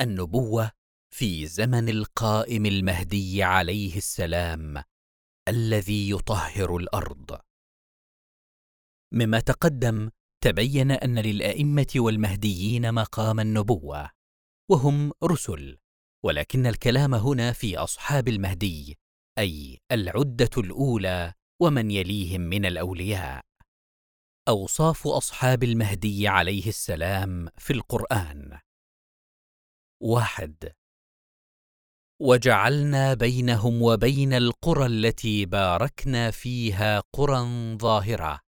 النبوة في زمن القائم المهدي عليه السلام الذي يطهر الأرض. مما تقدم تبين أن للأئمة والمهديين مقام النبوة وهم رسل ولكن الكلام هنا في أصحاب المهدي أي العدة الأولى ومن يليهم من الأولياء. أوصاف أصحاب المهدي عليه السلام في القرآن. واحد. وجعلنا بينهم وبين القرى التي باركنا فيها قرى ظاهرة.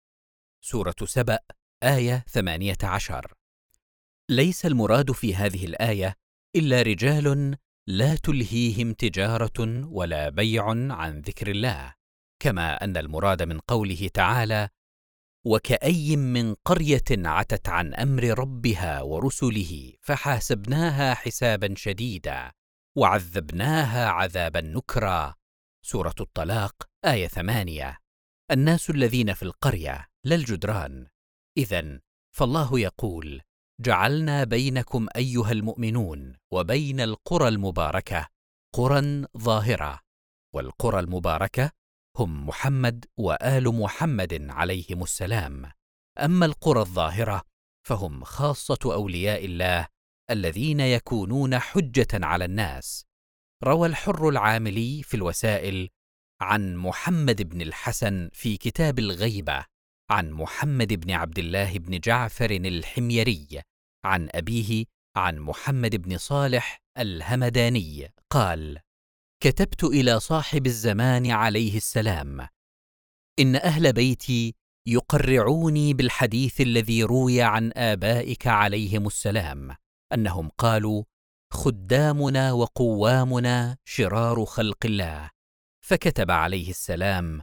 سورة سبأ آية 18 ليس المراد في هذه الآية إلا رجال لا تلهيهم تجارة ولا بيع عن ذكر الله. كما أن المراد من قوله تعالى وكأي من قرية عتت عن أمر ربها ورسله فحاسبناها حسابا شديدا وعذبناها عذابا نكرا. سورة الطلاق آية ثمانية. الناس الذين في القرية لا الجدران. إذا فالله يقول جعلنا بينكم أيها المؤمنون وبين القرى المباركة قرى ظاهرة والقرى المباركة هم محمد وآل محمد عليهم السلام. أما القرى الظاهرة فهم خاصة أولياء الله الذين يكونون حجة على الناس. روى الحر العاملي في الوسائل عن محمد بن الحسن في كتاب الغيبة عن محمد بن عبد الله بن جعفر الحميري عن أبيه عن محمد بن صالح الهمداني. قال كتبت إلى صاحب الزمان عليه السلام إن أهل بيتي يقرعوني بالحديث الذي روي عن آبائك عليهم السلام أنهم قالوا خدامنا وقوامنا شرار خلق الله فكتب عليه السلام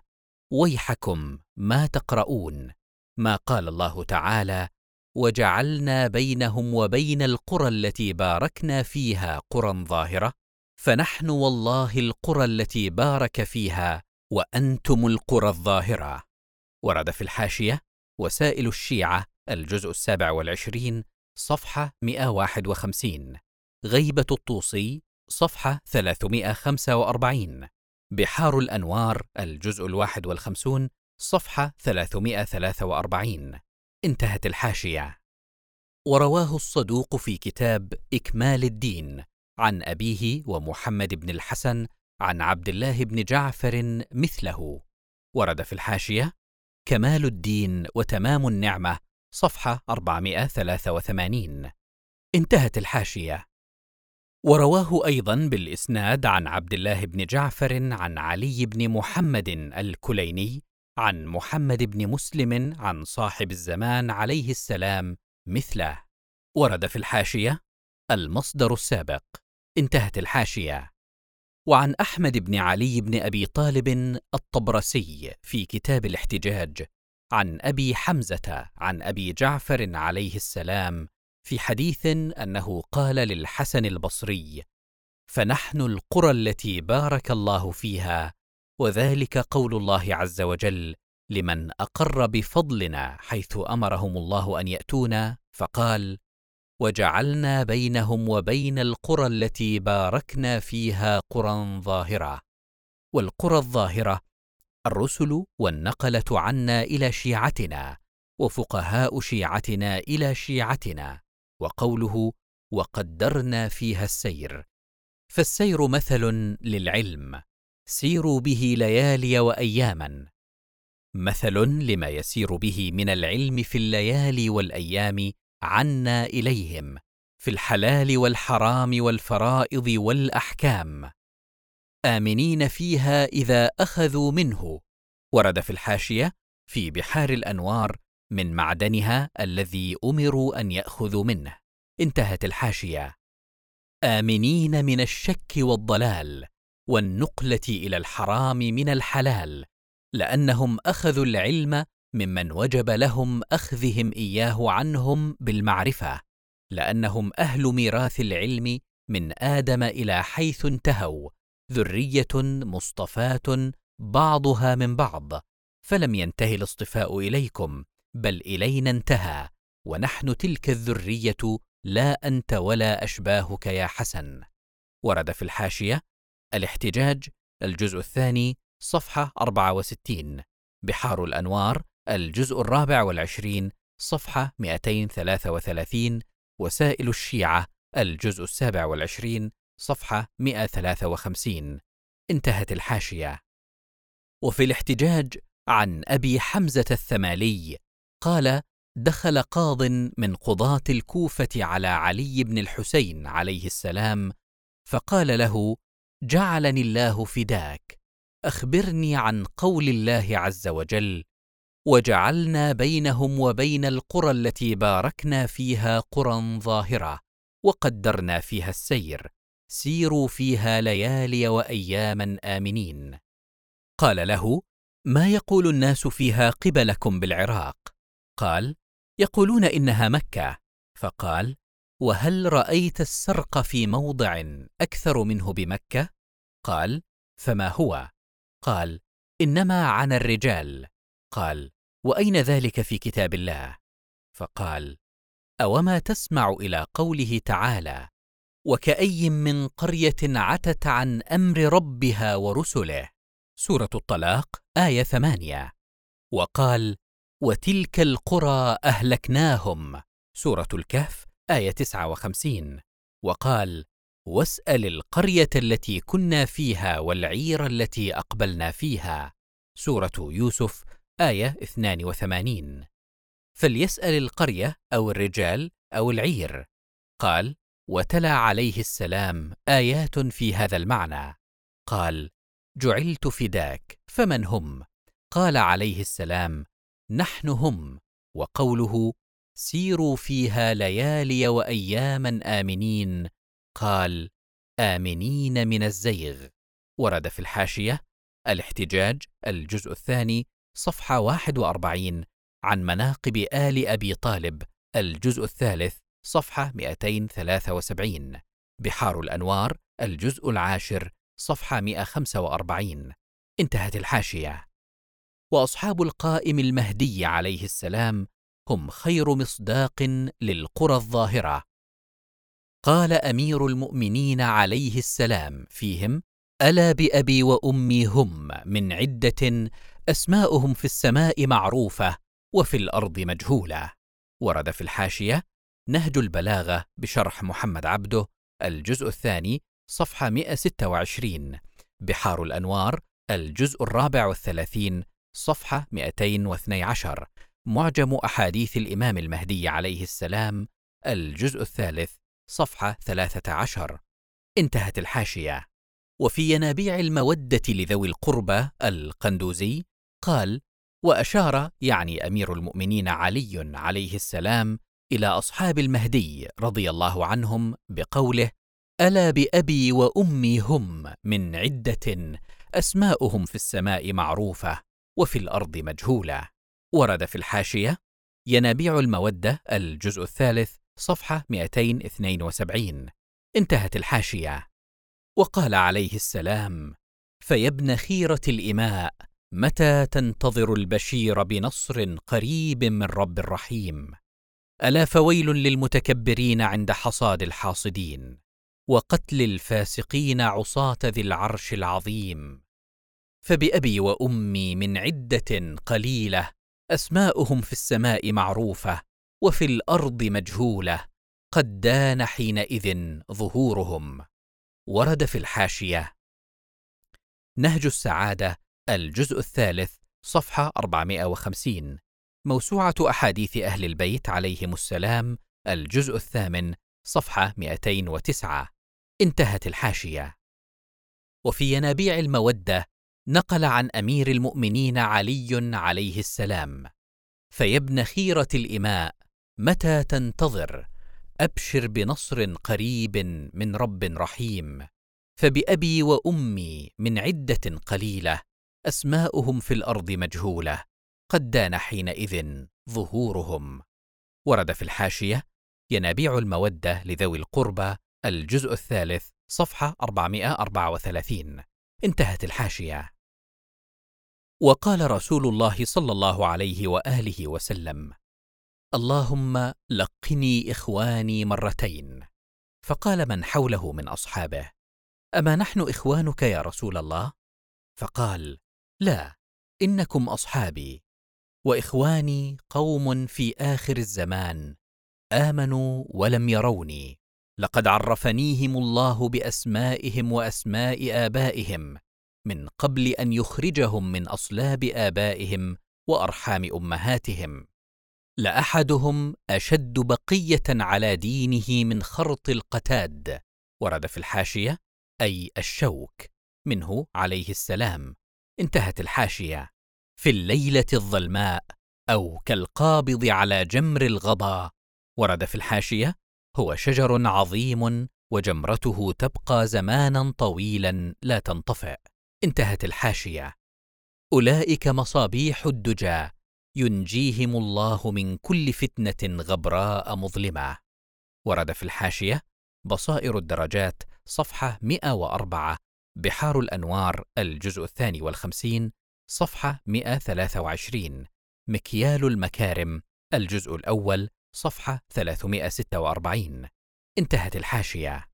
ويحكم ما تقرؤون ما قال الله تعالى وجعلنا بينهم وبين القرى التي باركنا فيها قرى ظاهرة فنحن والله القرى التي بارك فيها وأنتم القرى الظاهرة. ورد في الحاشية وسائل الشيعة الجزء السابع والعشرين صفحة 151 غيبة الطوسي صفحة 345 بحار الأنوار الجزء الواحد والخمسون صفحة 343 انتهت الحاشية. ورواه الصدوق في كتاب إكمال الدين. عن أبيه ومحمد بن الحسن عن عبد الله بن جعفر مثله. ورد في الحاشية كمال الدين وتمام النعمة صفحة 483 انتهت الحاشية. ورواه أيضا بالإسناد عن عبد الله بن جعفر عن علي بن محمد الكليني عن محمد بن مسلم عن صاحب الزمان عليه السلام مثله. ورد في الحاشية المصدر السابق انتهت الحاشية. وعن أحمد بن علي بن أبي طالب الطبرسي في كتاب الاحتجاج عن أبي حمزة عن أبي جعفر عليه السلام في حديث أنه قال للحسن البصري فنحن القرى التي بارك الله فيها وذلك قول الله عز وجل لمن أقر بفضلنا حيث أمرهم الله أن يأتونا فقال وجعلنا بينهم وبين القرى التي باركنا فيها قرى ظاهرة. والقرى الظاهرة الرسل والنقلة عنا إلى شيعتنا وفقهاء شيعتنا إلى شيعتنا. وقوله وقدرنا فيها السير. فالسير مثل للعلم. سيروا به ليالي وأياما. مثل لما يسير به من العلم في الليالي والأيام عنا إليهم في الحلال والحرام والفرائض والأحكام. آمنين فيها إذا أخذوا منه. ورد في الحاشية في بحار الأنوار من معدنها الذي أمروا أن يأخذوا منه. انتهت الحاشية. آمنين من الشك والضلال والنقلة إلى الحرام من الحلال لأنهم أخذوا العلم ممن وجب لهم أخذهم إياه عنهم بالمعرفة لأنهم أهل ميراث العلم من آدم إلى حيث انتهوا ذرية مصطفاة بعضها من بعض فلم ينتهي الاصطفاء إليكم بل إلينا انتهى ونحن تلك الذرية لا أنت ولا أشباهك يا حسن. ورد في الحاشية الاحتجاج الجزء الثاني صفحة 64 بحار الأنوار الجزء الرابع والعشرين صفحة 233 وسائل الشيعة الجزء السابع والعشرين صفحة 153 انتهت الحاشية. وفي الاحتجاج عن أبي حمزة الثمالي قال دخل قاض من قضاة الكوفة على علي بن الحسين عليه السلام فقال له جعلني الله فداك أخبرني عن قول الله عز وجل وجعلنا بينهم وبين القرى التي باركنا فيها قرى ظاهرة وقدرنا فيها السير. سيروا فيها ليالي وأياما آمنين. قال له ما يقول الناس فيها قبلكم بالعراق؟ قال يقولون إنها مكة. فقال وهل رأيت السرق في موضع أكثر منه بمكة؟ قال فما هو؟ قال إنما عن الرجال. قال وأين ذلك في كتاب الله؟ فقال أوما تسمع إلى قوله تعالى وكأي من قرية عتت عن أمر ربها ورسله؟ سورة الطلاق آية ثمانية. وقال وتلك القرى أهلكناهم. سورة الكهف آية تسعة وخمسين. وقال واسأل القرية التي كنا فيها والعير التي أقبلنا فيها. سورة يوسف آية 82 فليسأل القرية أو الرجال أو العير. قال وتلا عليه السلام آيات في هذا المعنى. قال جعلت فداك فمن هم؟ قال عليه السلام نحن هم وقوله سيروا فيها ليالي وأياما آمنين. قال آمنين من الزيغ. ورد في الحاشية الاحتجاج الجزء الثاني صفحة 41 عن مناقب آل أبي طالب الجزء الثالث صفحة 273 بحار الأنوار الجزء العاشر صفحة 145 انتهت الحاشية. وأصحاب القائم المهدي عليه السلام هم خير مصداق للقرى الظاهرة. قال أمير المؤمنين عليه السلام فيهم ألا بأبي وأمي هم من عدة أسماؤهم في السماء معروفة وفي الأرض مجهولة. ورد في الحاشية نهج البلاغة بشرح محمد عبده الجزء الثاني صفحة 126 بحار الأنوار الجزء الرابع والثلاثين صفحة 212 معجم أحاديث الإمام المهدي عليه السلام الجزء الثالث صفحة 13 انتهت الحاشية. وفي ينابيع المودة لذوي القربى القندوزي قال وأشار يعني أمير المؤمنين علي عليه السلام إلى أصحاب المهدي رضي الله عنهم بقوله ألا بأبي وأمي هم من عدة أسماؤهم في السماء معروفة وفي الأرض مجهولة ورد في الحاشية ينابيع المودة الجزء الثالث صفحة 272 انتهت الحاشية. وقال عليه السلام فيا ابن خيرة الإماء متى تنتظر البشير بنصر قريب من رب الرحيم؟ ألا فويل للمتكبرين عند حصاد الحاصدين وقتل الفاسقين عصاة ذي العرش العظيم. فبأبي وأمي من عدة قليلة أسماؤهم في السماء معروفة وفي الأرض مجهولة قد دان حينئذ ظهورهم. ورد في الحاشية نهج السعادة الجزء الثالث صفحة 450 موسوعة أحاديث أهل البيت عليهم السلام الجزء الثامن صفحة 209 انتهت الحاشية. وفي ينابيع المودة نقل عن أمير المؤمنين علي عليه السلام. فيا ابن خيرة الإماء متى تنتظر؟ أبشر بنصر قريب من رب رحيم. فبأبي وأمي من عدة قليلة. أسماؤهم في الأرض مجهولة قد دان حينئذ ظهورهم. ورد في الحاشية ينابيع المودة لذوي القربى الجزء الثالث صفحة 434 انتهت الحاشية. وقال رسول الله صلى الله عليه وآله وسلم اللهم لقني إخواني مرتين. فقال من حوله من أصحابه أما نحن إخوانك يا رسول الله؟ فقال لا إنكم أصحابي وإخواني قوم في آخر الزمان آمنوا ولم يروني لقد عرفنيهم الله بأسمائهم وأسماء آبائهم من قبل أن يخرجهم من أصلاب آبائهم وأرحام أمهاتهم. لأحدهم أشد بقية على دينه من خرط القتاد ورد في الحاشية أي الشوك منه عليه السلام. انتهت الحاشية. في الليلة الظلماء أو كالقابض على جمر الغضا ورد في الحاشية هو شجر عظيم وجمرته تبقى زمانا طويلا لا تنطفئ. انتهت الحاشية. أولئك مصابيح الدجى ينجيهم الله من كل فتنة غبراء مظلمة. ورد في الحاشية بصائر الدرجات صفحة 104 بحار الأنوار الجزء الثاني والخمسين صفحة 123 مكيال المكارم الجزء الأول صفحة 346 انتهت الحاشية.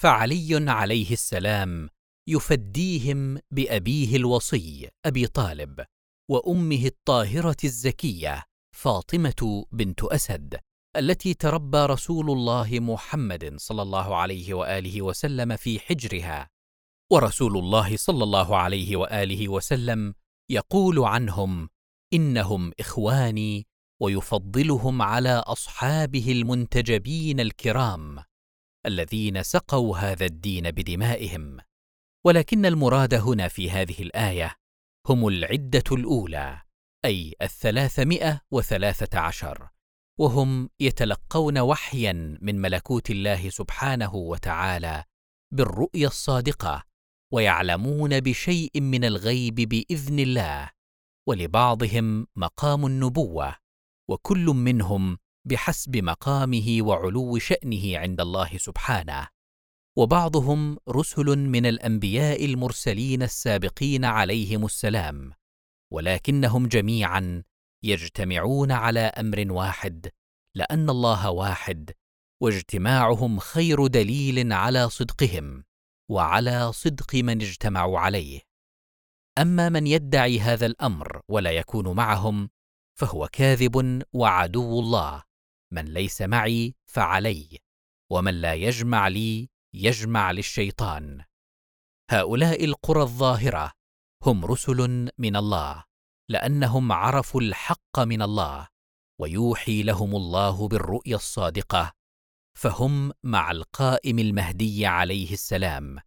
فعلي عليه السلام يفديهم بأبيه الوصي أبي طالب وأمه الطاهرة الزكية فاطمة بنت أسد. التي تربى رسول الله محمد صلى الله عليه وآله وسلم في حجرها. ورسول الله صلى الله عليه وآله وسلم يقول عنهم إنهم إخواني ويفضلهم على أصحابه المنتجبين الكرام الذين سقوا هذا الدين بدمائهم. ولكن المراد هنا في هذه الآية هم العدة الأولى أي الثلاثمائة وثلاثة عشر وهم يتلقون وحيا من ملكوت الله سبحانه وتعالى بالرؤيا الصادقة ويعلمون بشيء من الغيب بإذن الله ولبعضهم مقام النبوة وكل منهم بحسب مقامه وعلو شأنه عند الله سبحانه وبعضهم رسل من الأنبياء المرسلين السابقين عليهم السلام ولكنهم جميعا يجتمعون على أمر واحد لأن الله واحد واجتماعهم خير دليل على صدقهم وعلى صدق من اجتمعوا عليه. أما من يدعي هذا الأمر ولا يكون معهم فهو كاذب وعدو الله من ليس معي فعلي ومن لا يجمع لي يجمع للشيطان. هؤلاء القرى الظاهرة هم رسل من الله. لأنهم عرفوا الحق من الله ويوحي لهم الله بالرؤيا الصادقة فهم مع القائم المهدي عليه السلام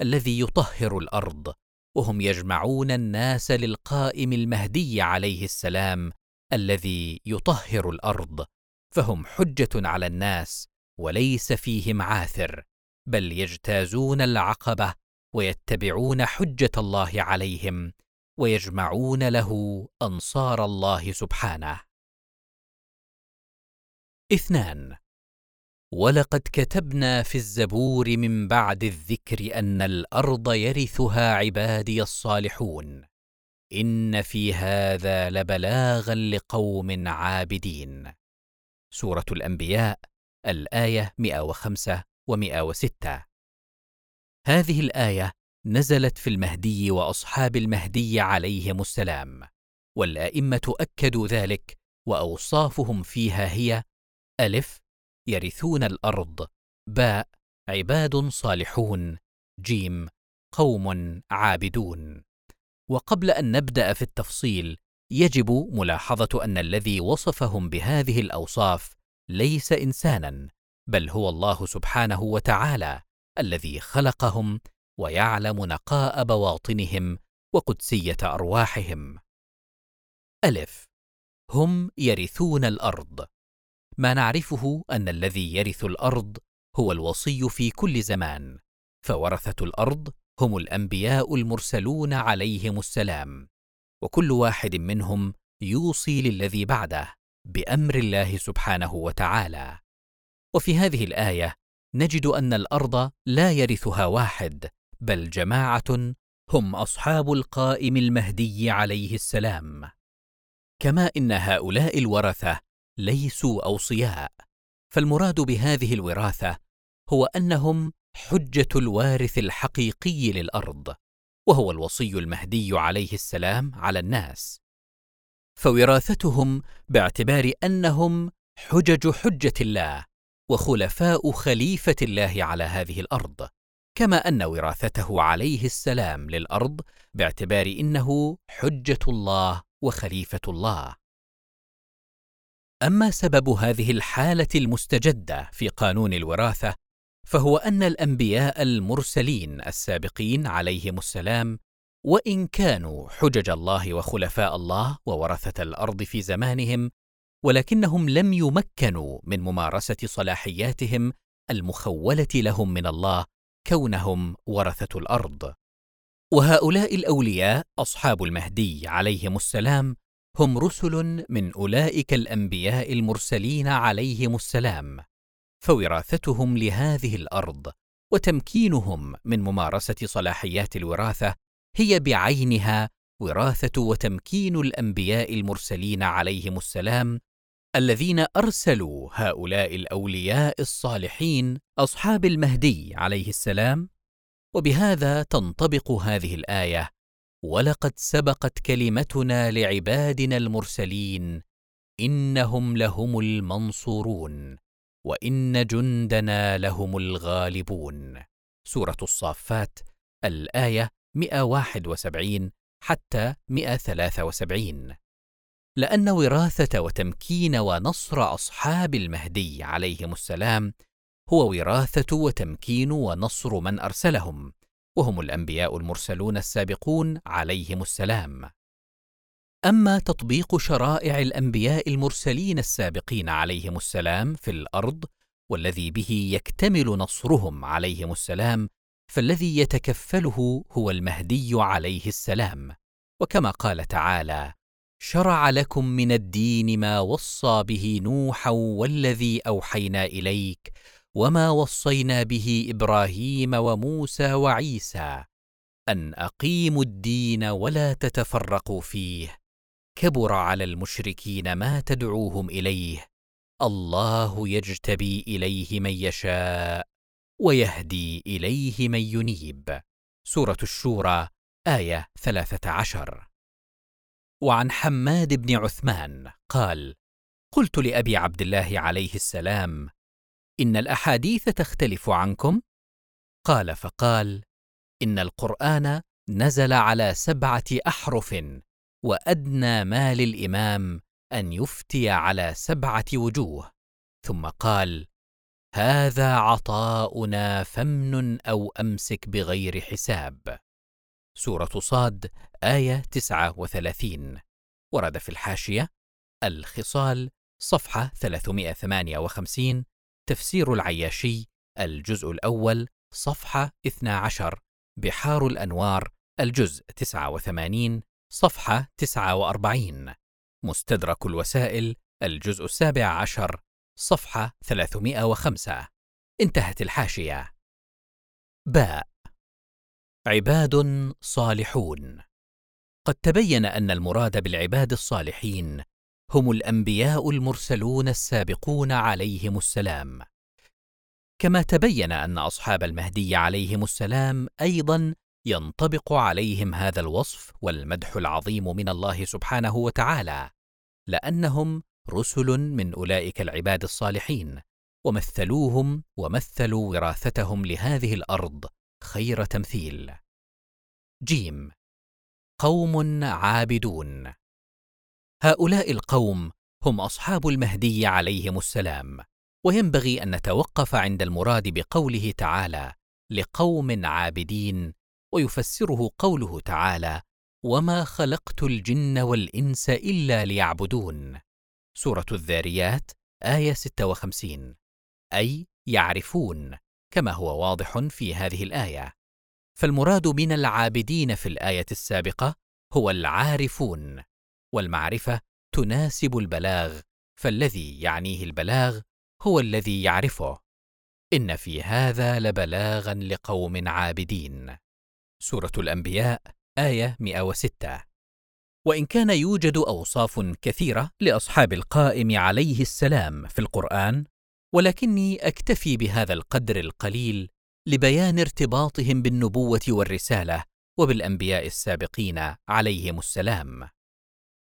الذي يطهر الأرض وهم يجمعون الناس للقائم المهدي عليه السلام الذي يطهر الأرض فهم حجة على الناس وليس فيهم عاثر بل يجتازون العقبة ويتبعون حجة الله عليهم ويجمعون له أنصار الله سبحانه. اثنان. ولقد كتبنا في الزبور من بعد الذكر أن الأرض يرثها عبادي الصالحون. إن في هذا لبلاغا لقوم عابدين. سورة الأنبياء الآية 105 و106 هذه الآية نزلت في المهدي وأصحاب المهدي عليهم السلام والأئمة أكدوا ذلك وأوصافهم فيها هي ألف يرثون الأرض باء عباد صالحون جيم قوم عابدون. وقبل أن نبدأ في التفصيل يجب ملاحظة أن الذي وصفهم بهذه الأوصاف ليس إنسانا بل هو الله سبحانه وتعالى الذي خلقهم ويعلم نقاء بواطنهم وقدسية أرواحهم. ألف. هم يرثون الأرض. ما نعرفه أن الذي يرث الأرض هو الوصي في كل زمان فورثة الأرض هم الأنبياء المرسلون عليهم السلام وكل واحد منهم يوصي للذي بعده بأمر الله سبحانه وتعالى. وفي هذه الآية نجد أن الأرض لا يرثها واحد بل جماعة هم أصحاب القائم المهدي عليه السلام. كما إن هؤلاء الورثة ليسوا أوصياء فالمراد بهذه الوراثة هو أنهم حجة الوارث الحقيقي للأرض وهو الوصي المهدي عليه السلام على الناس. فوراثتهم باعتبار أنهم حجج حجة الله وخلفاء خليفة الله على هذه الأرض. كما أن وراثته عليه السلام للأرض باعتبار إنه حجة الله وخليفة الله. أما سبب هذه الحالة المستجدة في قانون الوراثة فهو أن الأنبياء المرسلين السابقين عليهم السلام وإن كانوا حجج الله وخلفاء الله وورثه الأرض في زمانهم ولكنهم لم يمكنوا من ممارسة صلاحياتهم المخولة لهم من الله كونهم ورثة الأرض. وهؤلاء الأولياء أصحاب المهدي عليهم السلام هم رسل من أولئك الأنبياء المرسلين عليهم السلام. فوراثتهم لهذه الأرض وتمكينهم من ممارسة صلاحيات الوراثة هي بعينها وراثة وتمكين الأنبياء المرسلين عليهم السلام الذين أرسلوا هؤلاء الأولياء الصالحين أصحاب المهدي عليه السلام وبهذا تنطبق هذه الآية ولقد سبقت كلمتنا لعبادنا المرسلين إنهم لهم المنصورون وإن جندنا لهم الغالبون. سورة الصافات الآية 171 حتى 173 لأن وراثة وتمكين ونصر أصحاب المهدي عليهم السلام هو وراثة وتمكين ونصر من أرسلهم وهم الأنبياء المرسلون السابقون عليهم السلام. أما تطبيق شرائع الأنبياء المرسلين السابقين عليهم السلام في الأرض والذي به يكتمل نصرهم عليهم السلام فالذي يتكفله هو المهدي عليه السلام. وكما قال تعالى شرع لكم من الدين ما وصى به نوحا والذي أوحينا إليك وما وصينا به إبراهيم وموسى وعيسى أن أقيموا الدين ولا تتفرقوا فيه. كبر على المشركين ما تدعوهم إليه. الله يجتبي إليه من يشاء ويهدي إليه من ينيب. سورة الشورى آية ثلاثة عشر. وعن حماد بن عثمان قال قلت لأبي عبد الله عليه السلام إن الأحاديث تختلف عنكم؟ قال فقال إن القرآن نزل على سبعة أحرف وأدنى ما للإمام أن يفتي على سبعة وجوه. ثم قال هذا عطاؤنا فمن أو أمسك بغير حساب. سورة صاد آية 39 ورد في الحاشية الخصال صفحة 358 تفسير العياشي الجزء الأول صفحة 12 بحار الأنوار الجزء 89 صفحة 49 مستدرك الوسائل الجزء السابع عشر صفحة 305 انتهت الحاشية. باء. عباد صالحون. قد تبين أن المراد بالعباد الصالحين هم الأنبياء المرسلون السابقون عليهم السلام. كما تبين أن أصحاب المهدي عليهم السلام أيضا ينطبق عليهم هذا الوصف والمدح العظيم من الله سبحانه وتعالى لأنهم رسل من أولئك العباد الصالحين ومثلوهم ومثلوا وراثتهم لهذه الأرض خير تمثيل. جيم. قوم عابدون. هؤلاء القوم هم أصحاب المهدي عليهم السلام وينبغي أن نتوقف عند المراد بقوله تعالى لقوم عابدين ويفسره قوله تعالى وما خلقت الجن والإنس إلا ليعبدون. سورة الذاريات آية 56 أي يعرفون. كما هو واضح في هذه الآية. فالمراد من العابدين في الآية السابقة هو العارفون والمعرفة تناسب البلاغ فالذي يعنيه البلاغ هو الذي يعرفه. إن في هذا لبلاغا لقوم عابدين. سورة الأنبياء آية 106 وإن كان يوجد أوصاف كثيرة لأصحاب القائم عليه السلام في القرآن ولكني أكتفي بهذا القدر القليل لبيان ارتباطهم بالنبوة والرسالة وبالأنبياء السابقين عليهم السلام.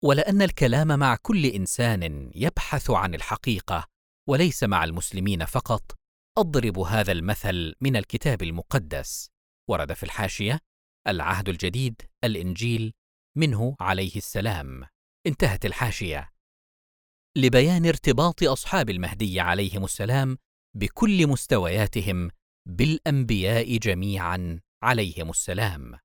ولأن الكلام مع كل إنسان يبحث عن الحقيقة وليس مع المسلمين فقط أضرب هذا المثل من الكتاب المقدس. ورد في الحاشية العهد الجديد الإنجيل منه عليه السلام. انتهت الحاشية. لبيان ارتباط أصحاب المهدي عليهم السلام بكل مستوياتهم بالأنبياء جميعا عليهم السلام.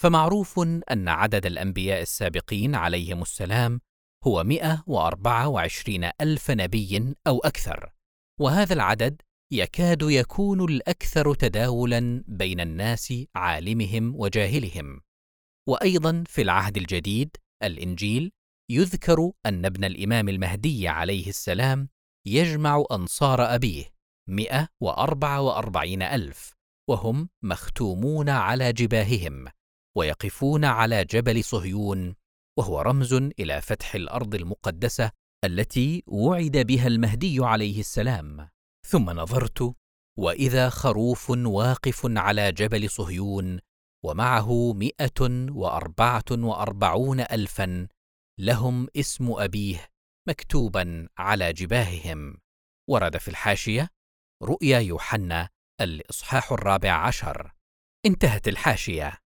فمعروف أن عدد الأنبياء السابقين عليهم السلام هو 124 ألف نبي أو أكثر وهذا العدد يكاد يكون الأكثر تداولا بين الناس عالمهم وجاهلهم. وأيضا في العهد الجديد الإنجيل يذكر أن ابن الإمام المهدي عليه السلام يجمع أنصار أبيه 144 ألف وهم مختومون على جباههم ويقفون على جبل صهيون وهو رمز إلى فتح الأرض المقدسة التي وعد بها المهدي عليه السلام. ثم نظرت وإذا خروف واقف على جبل صهيون ومعه مائه وأربعة وأربعون الفا لهم اسم أبيه مكتوبا على جباههم. ورد في الحاشية رؤيا يوحنا الإصحاح الرابع عشر. انتهت الحاشية.